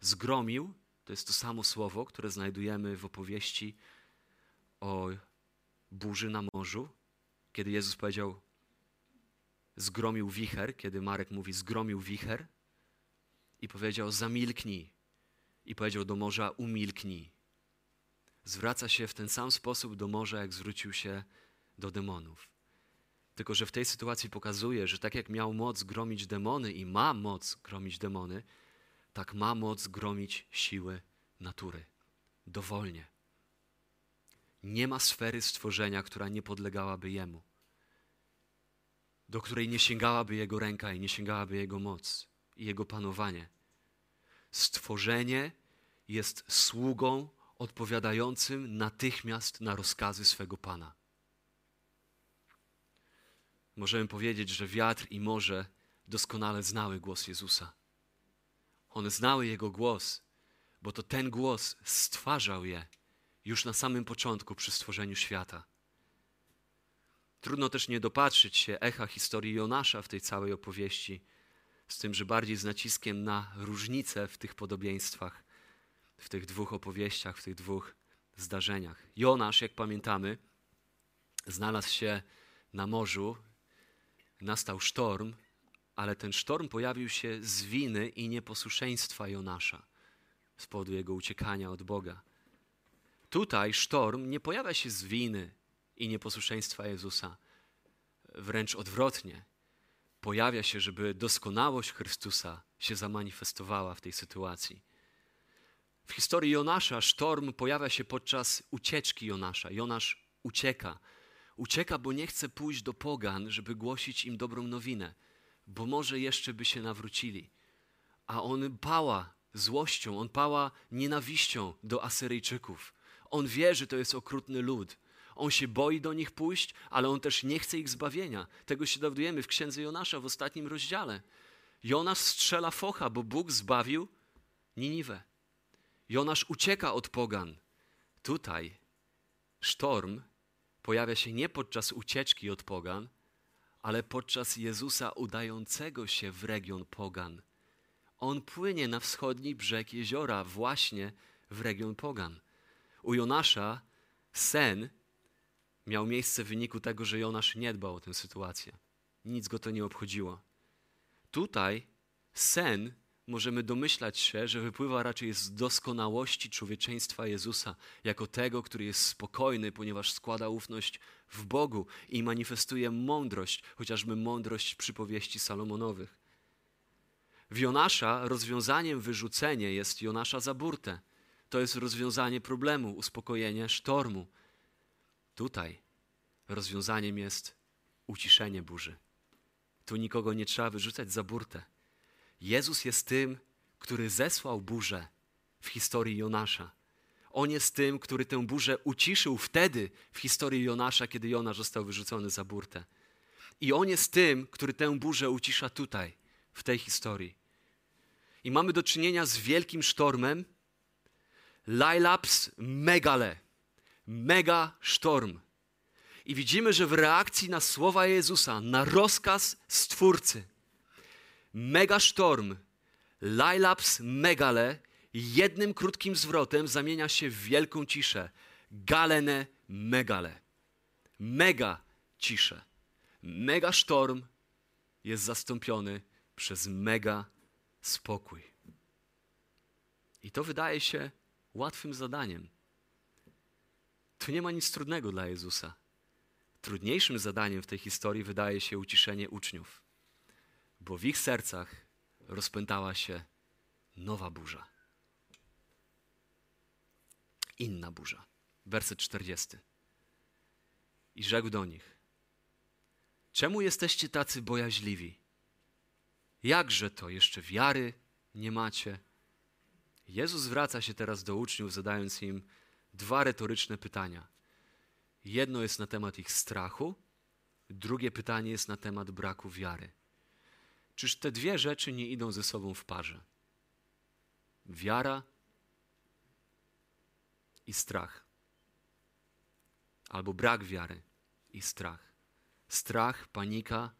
Zgromił to jest to samo słowo, które znajdujemy w opowieści o burzy na morzu, kiedy Jezus powiedział: Zgromił wicher, kiedy Marek mówi: Zgromił wicher, i powiedział: Zamilknij. I powiedział do morza: Umilknij. Zwraca się w ten sam sposób do morza, jak zwrócił się do demonów. Tylko, że w tej sytuacji pokazuje, że tak jak miał moc gromić demony i ma moc gromić demony, tak ma moc gromić siły natury. Dowolnie. Nie ma sfery stworzenia, która nie podlegałaby Jemu, do której nie sięgałaby Jego ręka i nie sięgałaby Jego moc i Jego panowanie. Stworzenie jest sługą odpowiadającym natychmiast na rozkazy swego Pana. Możemy powiedzieć, że wiatr i morze doskonale znały głos Jezusa. One znały Jego głos, bo to ten głos stwarzał je już na samym początku przy stworzeniu świata. Trudno też nie dopatrzyć się echa historii Jonasza w tej całej opowieści, z tym, że bardziej z naciskiem na różnice w tych podobieństwach, w tych dwóch opowieściach, w tych dwóch zdarzeniach. Jonasz, jak pamiętamy, znalazł się na morzu, nastał sztorm, ale ten sztorm pojawił się z winy i nieposłuszeństwa Jonasza, z powodu jego uciekania od Boga. Tutaj sztorm nie pojawia się z winy i nieposłuszeństwa Jezusa, wręcz odwrotnie. Pojawia się, żeby doskonałość Chrystusa się zamanifestowała w tej sytuacji. W historii Jonasza sztorm pojawia się podczas ucieczki Jonasza. Jonasz ucieka. Ucieka, bo nie chce pójść do pogan, żeby głosić im dobrą nowinę bo może jeszcze by się nawrócili. A on pała złością, on pała nienawiścią do Asyryjczyków. On wie, że to jest okrutny lud. On się boi do nich pójść, ale on też nie chce ich zbawienia. Tego się dowiadujemy w księdze Jonasza w ostatnim rozdziale. Jonasz strzela focha, bo Bóg zbawił Niniwę. Jonasz ucieka od pogan. Tutaj sztorm pojawia się nie podczas ucieczki od pogan, ale podczas Jezusa udającego się w region Pogan. On płynie na wschodni brzeg jeziora, właśnie w region Pogan. U Jonasza sen miał miejsce w wyniku tego, że Jonasz nie dbał o tę sytuację. Nic go to nie obchodziło. Tutaj sen możemy domyślać się, że wypływa raczej z doskonałości człowieczeństwa Jezusa, jako tego, który jest spokojny, ponieważ składa ufność w Bogu i manifestuje mądrość, chociażby mądrość przypowieści Salomonowych. W Jonasza rozwiązaniem wyrzucenie jest Jonasza za burtę. To jest rozwiązanie problemu, uspokojenie sztormu. Tutaj rozwiązaniem jest uciszenie burzy. Tu nikogo nie trzeba wyrzucać za burtę. Jezus jest tym, który zesłał burzę w historii Jonasza. On jest tym, który tę burzę uciszył wtedy w historii Jonasza, kiedy Jonasz został wyrzucony za burtę. I On jest tym, który tę burzę ucisza tutaj, w tej historii. I mamy do czynienia z wielkim sztormem. Lailaps megale. Mega sztorm. I widzimy, że w reakcji na słowa Jezusa, na rozkaz Stwórcy, mega sztorm, Lailaps megale, jednym krótkim zwrotem zamienia się w wielką ciszę. Galene megale. Mega ciszę. Mega sztorm jest zastąpiony przez mega spokój. I to wydaje się łatwym zadaniem. Tu nie ma nic trudnego dla Jezusa. Trudniejszym zadaniem w tej historii wydaje się uciszenie uczniów, bo w ich sercach rozpętała się nowa burza. Inna burza. Werset 40. I rzekł do nich: Czemu jesteście tacy bojaźliwi? Jakże to jeszcze wiary nie macie? Jezus zwraca się teraz do uczniów, zadając im dwa retoryczne pytania. Jedno jest na temat ich strachu, drugie pytanie jest na temat braku wiary. Czyż te dwie rzeczy nie idą ze sobą w parze? Wiara i strach. Albo brak wiary i strach. Strach, panika,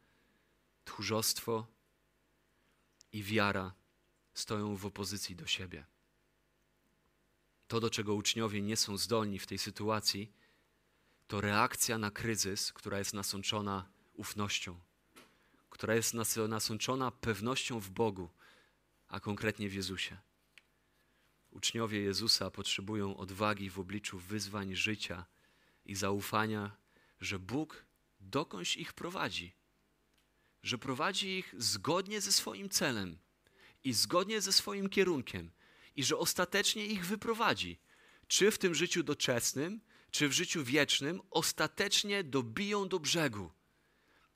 tchórzostwo i wiara stoją w opozycji do siebie. To, do czego uczniowie nie są zdolni w tej sytuacji, to reakcja na kryzys, która jest nasączona ufnością, która jest nasączona pewnością w Bogu, a konkretnie w Jezusie. Uczniowie Jezusa potrzebują odwagi w obliczu wyzwań życia i zaufania, że Bóg dokądś ich prowadzi, że prowadzi ich zgodnie ze swoim celem i zgodnie ze swoim kierunkiem i że ostatecznie ich wyprowadzi, czy w tym życiu doczesnym, czy w życiu wiecznym, ostatecznie dobiją do brzegu.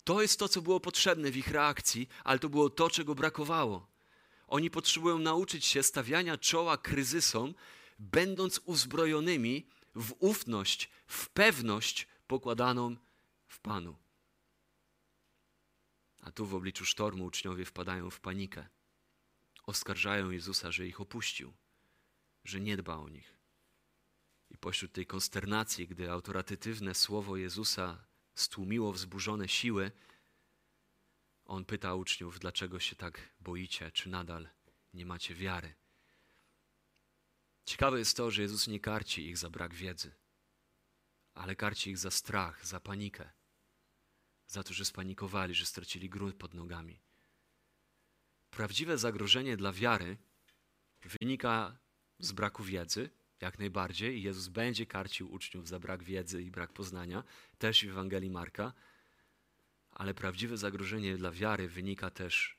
To jest to, co było potrzebne w ich reakcji, ale to było to, czego brakowało. Oni potrzebują nauczyć się stawiania czoła kryzysom, będąc uzbrojonymi w ufność, w pewność pokładaną w Panu. A tu w obliczu sztormu uczniowie wpadają w panikę. Oskarżają Jezusa, że ich opuścił, że nie dba o nich. I pośród tej konsternacji, gdy autorytatywne słowo Jezusa stłumiło wzburzone siły, on pyta uczniów, dlaczego się tak boicie, czy nadal nie macie wiary. Ciekawe jest to, że Jezus nie karci ich za brak wiedzy, ale karci ich za strach, za panikę, za to, że spanikowali, że stracili grunt pod nogami. Prawdziwe zagrożenie dla wiary wynika z braku wiedzy, jak najbardziej, i Jezus będzie karcił uczniów za brak wiedzy i brak poznania, też w Ewangelii Marka, ale prawdziwe zagrożenie dla wiary wynika też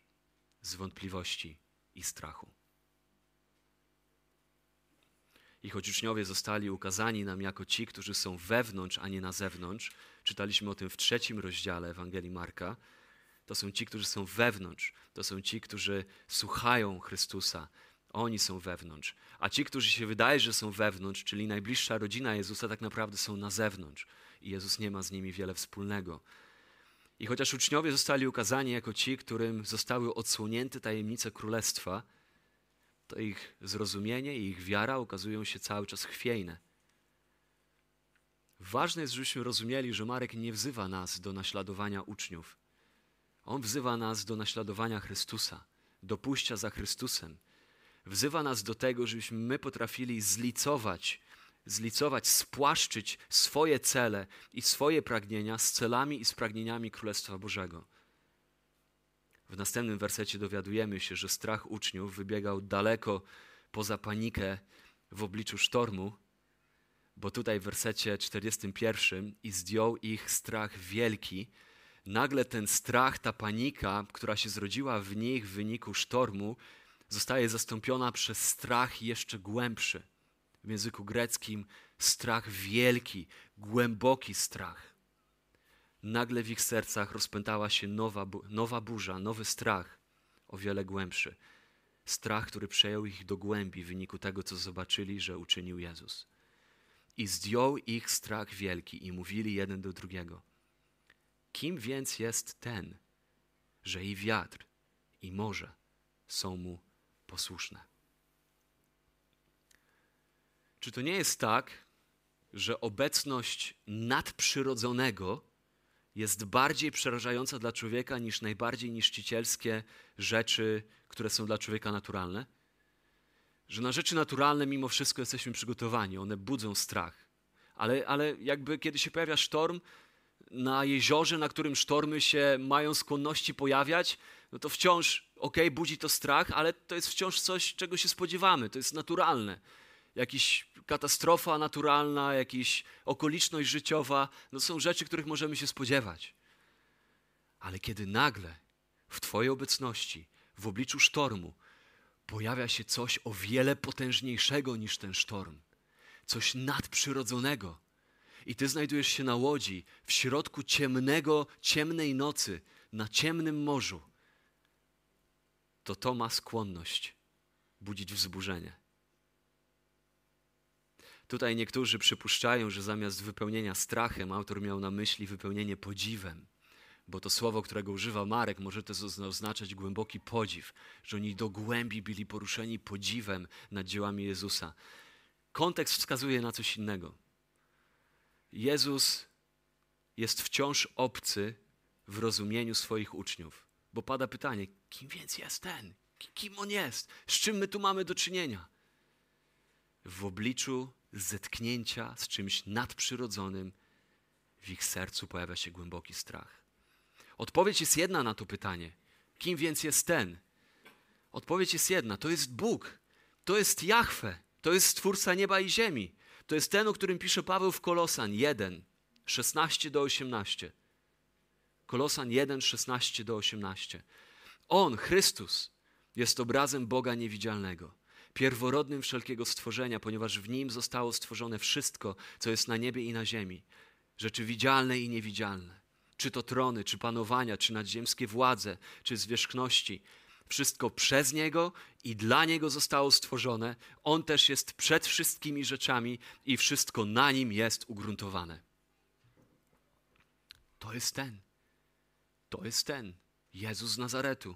z wątpliwości i strachu. I choć uczniowie zostali ukazani nam jako ci, którzy są wewnątrz, a nie na zewnątrz, czytaliśmy o tym w trzecim rozdziale Ewangelii Marka, to są ci, którzy są wewnątrz, to są ci, którzy słuchają Chrystusa, oni są wewnątrz. A ci, którzy się wydaje, że są wewnątrz, czyli najbliższa rodzina Jezusa, tak naprawdę są na zewnątrz. I Jezus nie ma z nimi wiele wspólnego. I chociaż uczniowie zostali ukazani jako ci, którym zostały odsłonięte tajemnice królestwa, to ich zrozumienie i ich wiara okazują się cały czas chwiejne. Ważne jest, żebyśmy rozumieli, że Marek nie wzywa nas do naśladowania uczniów. On wzywa nas do naśladowania Chrystusa, do pójścia za Chrystusem. Wzywa nas do tego, żebyśmy my potrafili zlicować zlicować, spłaszczyć swoje cele i swoje pragnienia z celami i z pragnieniami Królestwa Bożego. W następnym wersecie dowiadujemy się, że strach uczniów wybiegał daleko poza panikę w obliczu sztormu, bo tutaj w wersecie 41 i zdjął ich strach wielki. Nagle ten strach, ta panika, która się zrodziła w nich w wyniku sztormu, zostaje zastąpiona przez strach jeszcze głębszy w języku greckim strach wielki, głęboki strach. Nagle w ich sercach rozpętała się nowa, nowa burza, nowy strach, o wiele głębszy. strach, który przejął ich do głębi w wyniku tego, co zobaczyli, że uczynił Jezus. I zdjął ich strach wielki i mówili jeden do drugiego: Kim więc jest ten, że i wiatr, i morze są mu posłuszne? Czy to nie jest tak, że obecność nadprzyrodzonego jest bardziej przerażająca dla człowieka niż najbardziej niszczycielskie rzeczy, które są dla człowieka naturalne? Że na rzeczy naturalne mimo wszystko jesteśmy przygotowani, one budzą strach. Ale, ale jakby kiedy się pojawia sztorm, na jeziorze, na którym sztormy się mają skłonności pojawiać, no to wciąż, ok, budzi to strach, ale to jest wciąż coś, czego się spodziewamy, to jest naturalne. Jakiś katastrofa naturalna, jakaś okoliczność życiowa, no są rzeczy, których możemy się spodziewać. Ale kiedy nagle w Twojej obecności, w obliczu sztormu, pojawia się coś o wiele potężniejszego niż ten sztorm, coś nadprzyrodzonego, i Ty znajdujesz się na łodzi w środku ciemnego, ciemnej nocy, na ciemnym morzu, to to ma skłonność budzić wzburzenie. Tutaj niektórzy przypuszczają, że zamiast wypełnienia strachem, autor miał na myśli wypełnienie podziwem, bo to słowo, którego używa Marek, może to oznaczać głęboki podziw, że oni do głębi byli poruszeni podziwem nad dziełami Jezusa. Kontekst wskazuje na coś innego. Jezus jest wciąż obcy w rozumieniu swoich uczniów, bo pada pytanie, kim więc jest ten? Kim on jest? Z czym my tu mamy do czynienia? W obliczu zetknięcia z czymś nadprzyrodzonym, w ich sercu pojawia się głęboki strach. Odpowiedź jest jedna na to pytanie. Kim więc jest ten? Odpowiedź jest jedna: to jest Bóg, to jest Jahwe, to jest Stwórca nieba i ziemi. To jest ten, o którym pisze Paweł w Kolosan 1, 16 do 18. Kolosan 1, 16 do 18. On, Chrystus, jest obrazem Boga niewidzialnego pierworodnym wszelkiego stworzenia, ponieważ w nim zostało stworzone wszystko, co jest na niebie i na ziemi, rzeczy widzialne i niewidzialne. Czy to trony, czy panowania, czy nadziemskie władze, czy zwierzchności. Wszystko przez Niego i dla Niego zostało stworzone. On też jest przed wszystkimi rzeczami i wszystko na Nim jest ugruntowane. To jest ten. To jest ten. Jezus z Nazaretu.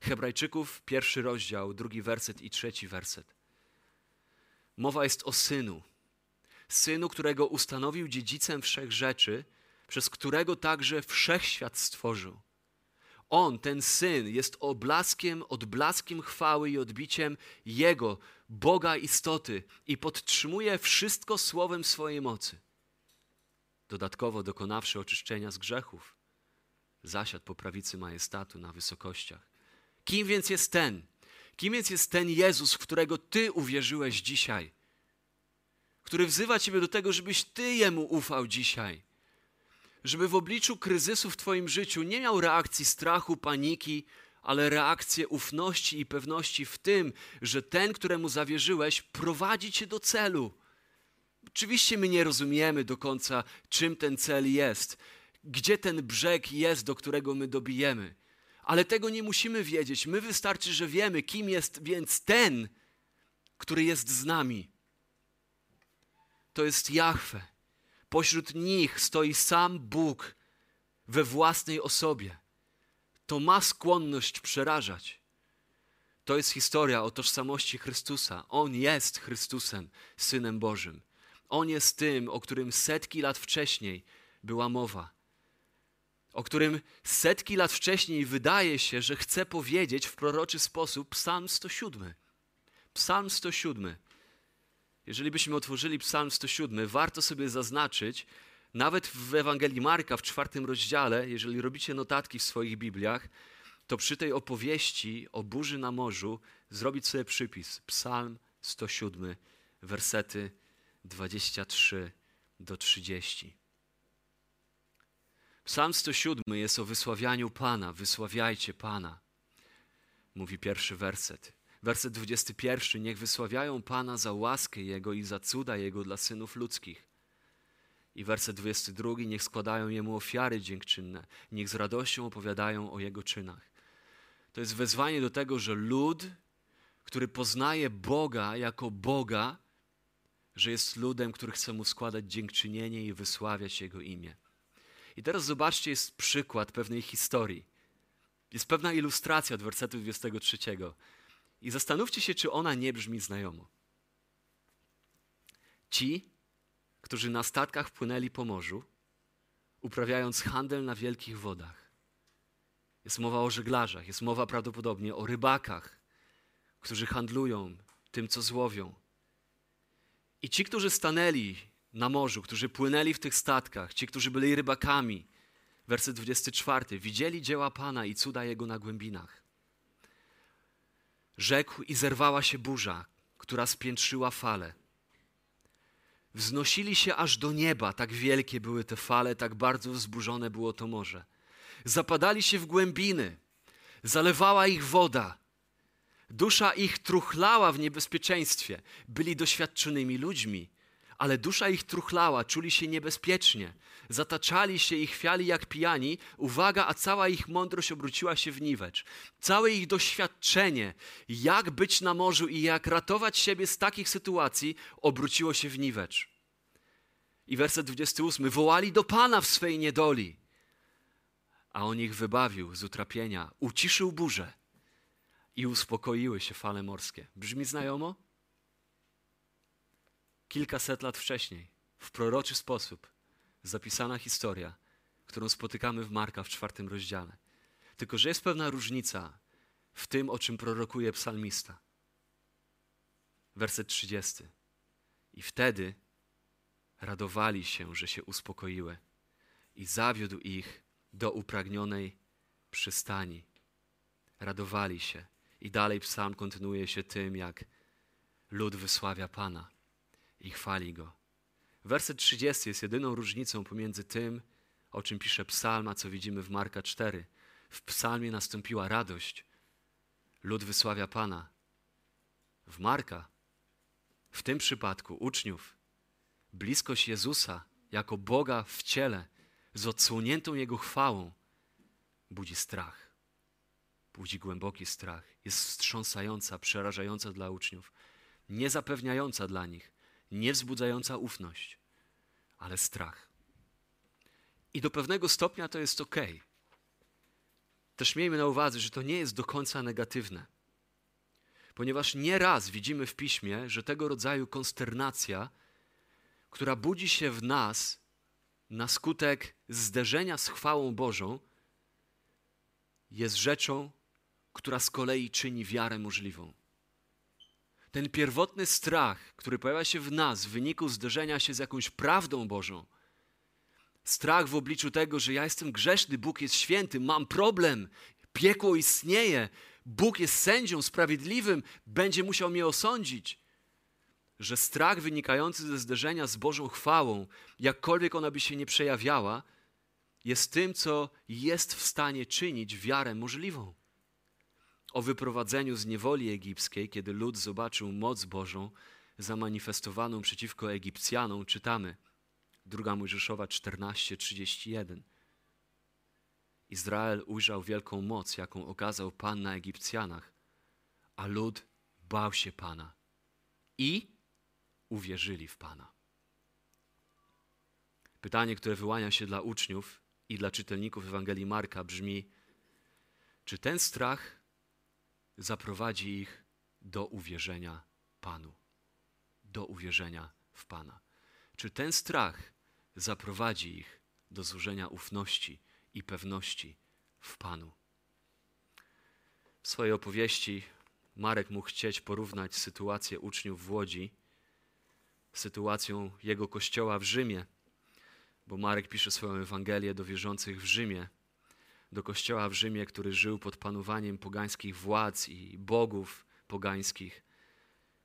Hebrajczyków, pierwszy rozdział, drugi werset i trzeci werset. Mowa jest o synu. Synu, którego ustanowił dziedzicem wszech rzeczy, przez którego także wszechświat stworzył. On, ten syn, jest oblaskiem, odblaskiem chwały i odbiciem Jego, Boga istoty i podtrzymuje wszystko słowem swojej mocy. Dodatkowo dokonawszy oczyszczenia z grzechów, zasiadł po prawicy majestatu na wysokościach. Kim więc jest ten? Kim więc jest ten Jezus, w którego Ty uwierzyłeś dzisiaj? Który wzywa Ciebie do tego, żebyś Ty Jemu ufał dzisiaj. Żeby w obliczu kryzysu w Twoim życiu nie miał reakcji strachu, paniki, ale reakcję ufności i pewności w tym, że ten, któremu zawierzyłeś, prowadzi Cię do celu. Oczywiście my nie rozumiemy do końca, czym ten cel jest, gdzie ten brzeg jest, do którego my dobijemy ale tego nie musimy wiedzieć. My wystarczy, że wiemy, kim jest więc ten, który jest z nami. To jest Jahwe. Pośród nich stoi sam Bóg we własnej osobie. To ma skłonność przerażać. To jest historia o tożsamości Chrystusa. On jest Chrystusem, Synem Bożym. On jest tym, o którym setki lat wcześniej była mowa o którym setki lat wcześniej wydaje się, że chce powiedzieć w proroczy sposób Psalm 107. Psalm 107. Jeżeli byśmy otworzyli Psalm 107, warto sobie zaznaczyć, nawet w Ewangelii Marka w czwartym rozdziale, jeżeli robicie notatki w swoich Bibliach, to przy tej opowieści o burzy na morzu zrobić sobie przypis. Psalm 107, wersety 23 do 30. Psalm 107 jest o wysławianiu Pana. Wysławiajcie Pana, mówi pierwszy werset. Werset 21. Niech wysławiają Pana za łaskę Jego i za cuda Jego dla synów ludzkich. I werset 22. Niech składają Jemu ofiary dziękczynne. Niech z radością opowiadają o Jego czynach. To jest wezwanie do tego, że lud który poznaje Boga jako Boga, że jest ludem, który chce mu składać dziękczynienie i wysławiać Jego imię. I teraz zobaczcie, jest przykład pewnej historii. Jest pewna ilustracja od wersetu 23. I zastanówcie się, czy ona nie brzmi znajomo. Ci, którzy na statkach płynęli po morzu, uprawiając handel na wielkich wodach. Jest mowa o żeglarzach, jest mowa prawdopodobnie o rybakach, którzy handlują tym, co złowią. I ci, którzy stanęli na morzu, którzy płynęli w tych statkach, ci, którzy byli rybakami, werset 24, widzieli dzieła Pana i cuda Jego na głębinach. Rzekł i zerwała się burza, która spiętrzyła fale. Wznosili się aż do nieba, tak wielkie były te fale, tak bardzo wzburzone było to morze. Zapadali się w głębiny, zalewała ich woda. Dusza ich truchlała w niebezpieczeństwie. Byli doświadczonymi ludźmi, ale dusza ich truchlała, czuli się niebezpiecznie. Zataczali się i chwiali jak pijani. Uwaga, a cała ich mądrość obróciła się w niwecz. Całe ich doświadczenie, jak być na morzu i jak ratować siebie z takich sytuacji, obróciło się w niwecz. I werset 28. Wołali do Pana w swej niedoli, a on ich wybawił z utrapienia, uciszył burzę i uspokoiły się fale morskie. Brzmi znajomo? Kilkaset lat wcześniej, w proroczy sposób, zapisana historia, którą spotykamy w Marka w czwartym rozdziale. Tylko, że jest pewna różnica w tym, o czym prorokuje psalmista. Werset 30. I wtedy radowali się, że się uspokoiły, i zawiódł ich do upragnionej przystani. Radowali się. I dalej psalm kontynuuje się tym, jak lud wysławia Pana i chwali Go. Werset 30 jest jedyną różnicą pomiędzy tym, o czym pisze psalm, a co widzimy w Marka 4. W psalmie nastąpiła radość. Lud wysławia Pana. W Marka, w tym przypadku uczniów, bliskość Jezusa jako Boga w ciele, z odsłoniętą Jego chwałą, budzi strach. Budzi głęboki strach. Jest wstrząsająca, przerażająca dla uczniów, nie zapewniająca dla nich, nie wzbudzająca ufność, ale strach. I do pewnego stopnia to jest ok. Też miejmy na uwadze, że to nie jest do końca negatywne. Ponieważ nieraz widzimy w piśmie, że tego rodzaju konsternacja, która budzi się w nas na skutek zderzenia z chwałą Bożą, jest rzeczą, która z kolei czyni wiarę możliwą. Ten pierwotny strach, który pojawia się w nas w wyniku zderzenia się z jakąś prawdą Bożą, strach w obliczu tego, że ja jestem grzeszny, Bóg jest święty, mam problem, piekło istnieje, Bóg jest sędzią sprawiedliwym, będzie musiał mnie osądzić. Że strach wynikający ze zderzenia z Bożą chwałą, jakkolwiek ona by się nie przejawiała, jest tym, co jest w stanie czynić wiarę możliwą o wyprowadzeniu z niewoli egipskiej, kiedy lud zobaczył moc Bożą zamanifestowaną przeciwko Egipcjanom, czytamy 2 Mojżeszowa 14:31. Izrael ujrzał wielką moc, jaką okazał Pan na Egipcjanach, a lud bał się Pana i uwierzyli w Pana. Pytanie, które wyłania się dla uczniów i dla czytelników Ewangelii Marka brzmi: czy ten strach zaprowadzi ich do uwierzenia Panu, do uwierzenia w Pana. Czy ten strach zaprowadzi ich do złożenia ufności i pewności w Panu? W swojej opowieści Marek mógł chcieć porównać sytuację uczniów w Łodzi z sytuacją jego kościoła w Rzymie, bo Marek pisze swoją Ewangelię do wierzących w Rzymie do kościoła w Rzymie, który żył pod panowaniem pogańskich władz i bogów pogańskich,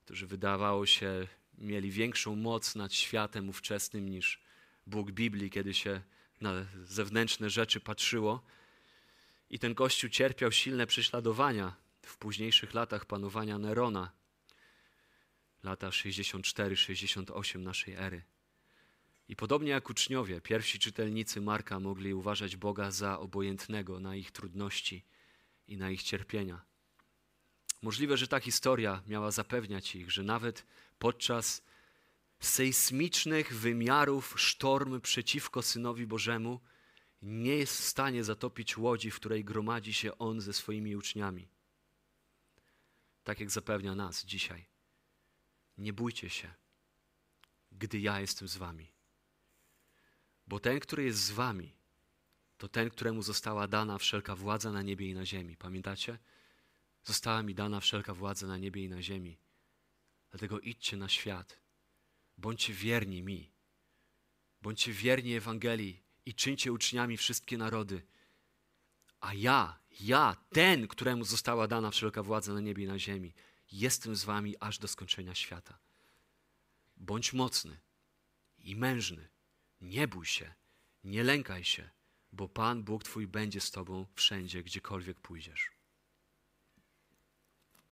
którzy wydawało się mieli większą moc nad światem ówczesnym niż Bóg Biblii, kiedy się na zewnętrzne rzeczy patrzyło. I ten kościół cierpiał silne prześladowania w późniejszych latach panowania Nerona, lata 64-68 naszej ery. I podobnie jak uczniowie, pierwsi czytelnicy Marka mogli uważać Boga za obojętnego na ich trudności i na ich cierpienia. Możliwe, że ta historia miała zapewniać ich, że nawet podczas sejsmicznych wymiarów sztorm przeciwko Synowi Bożemu nie jest w stanie zatopić łodzi, w której gromadzi się On ze swoimi uczniami. Tak jak zapewnia nas dzisiaj. Nie bójcie się, gdy ja jestem z wami. Bo ten, który jest z wami, to ten, któremu została dana wszelka władza na niebie i na ziemi. Pamiętacie? Została mi dana wszelka władza na niebie i na ziemi. Dlatego idźcie na świat. Bądźcie wierni mi. Bądźcie wierni Ewangelii i czyńcie uczniami wszystkie narody. A ja, ja, ten, któremu została dana wszelka władza na niebie i na ziemi, jestem z wami aż do skończenia świata. Bądź mocny i mężny. Nie bój się, nie lękaj się, bo Pan Bóg Twój będzie z Tobą wszędzie, gdziekolwiek pójdziesz.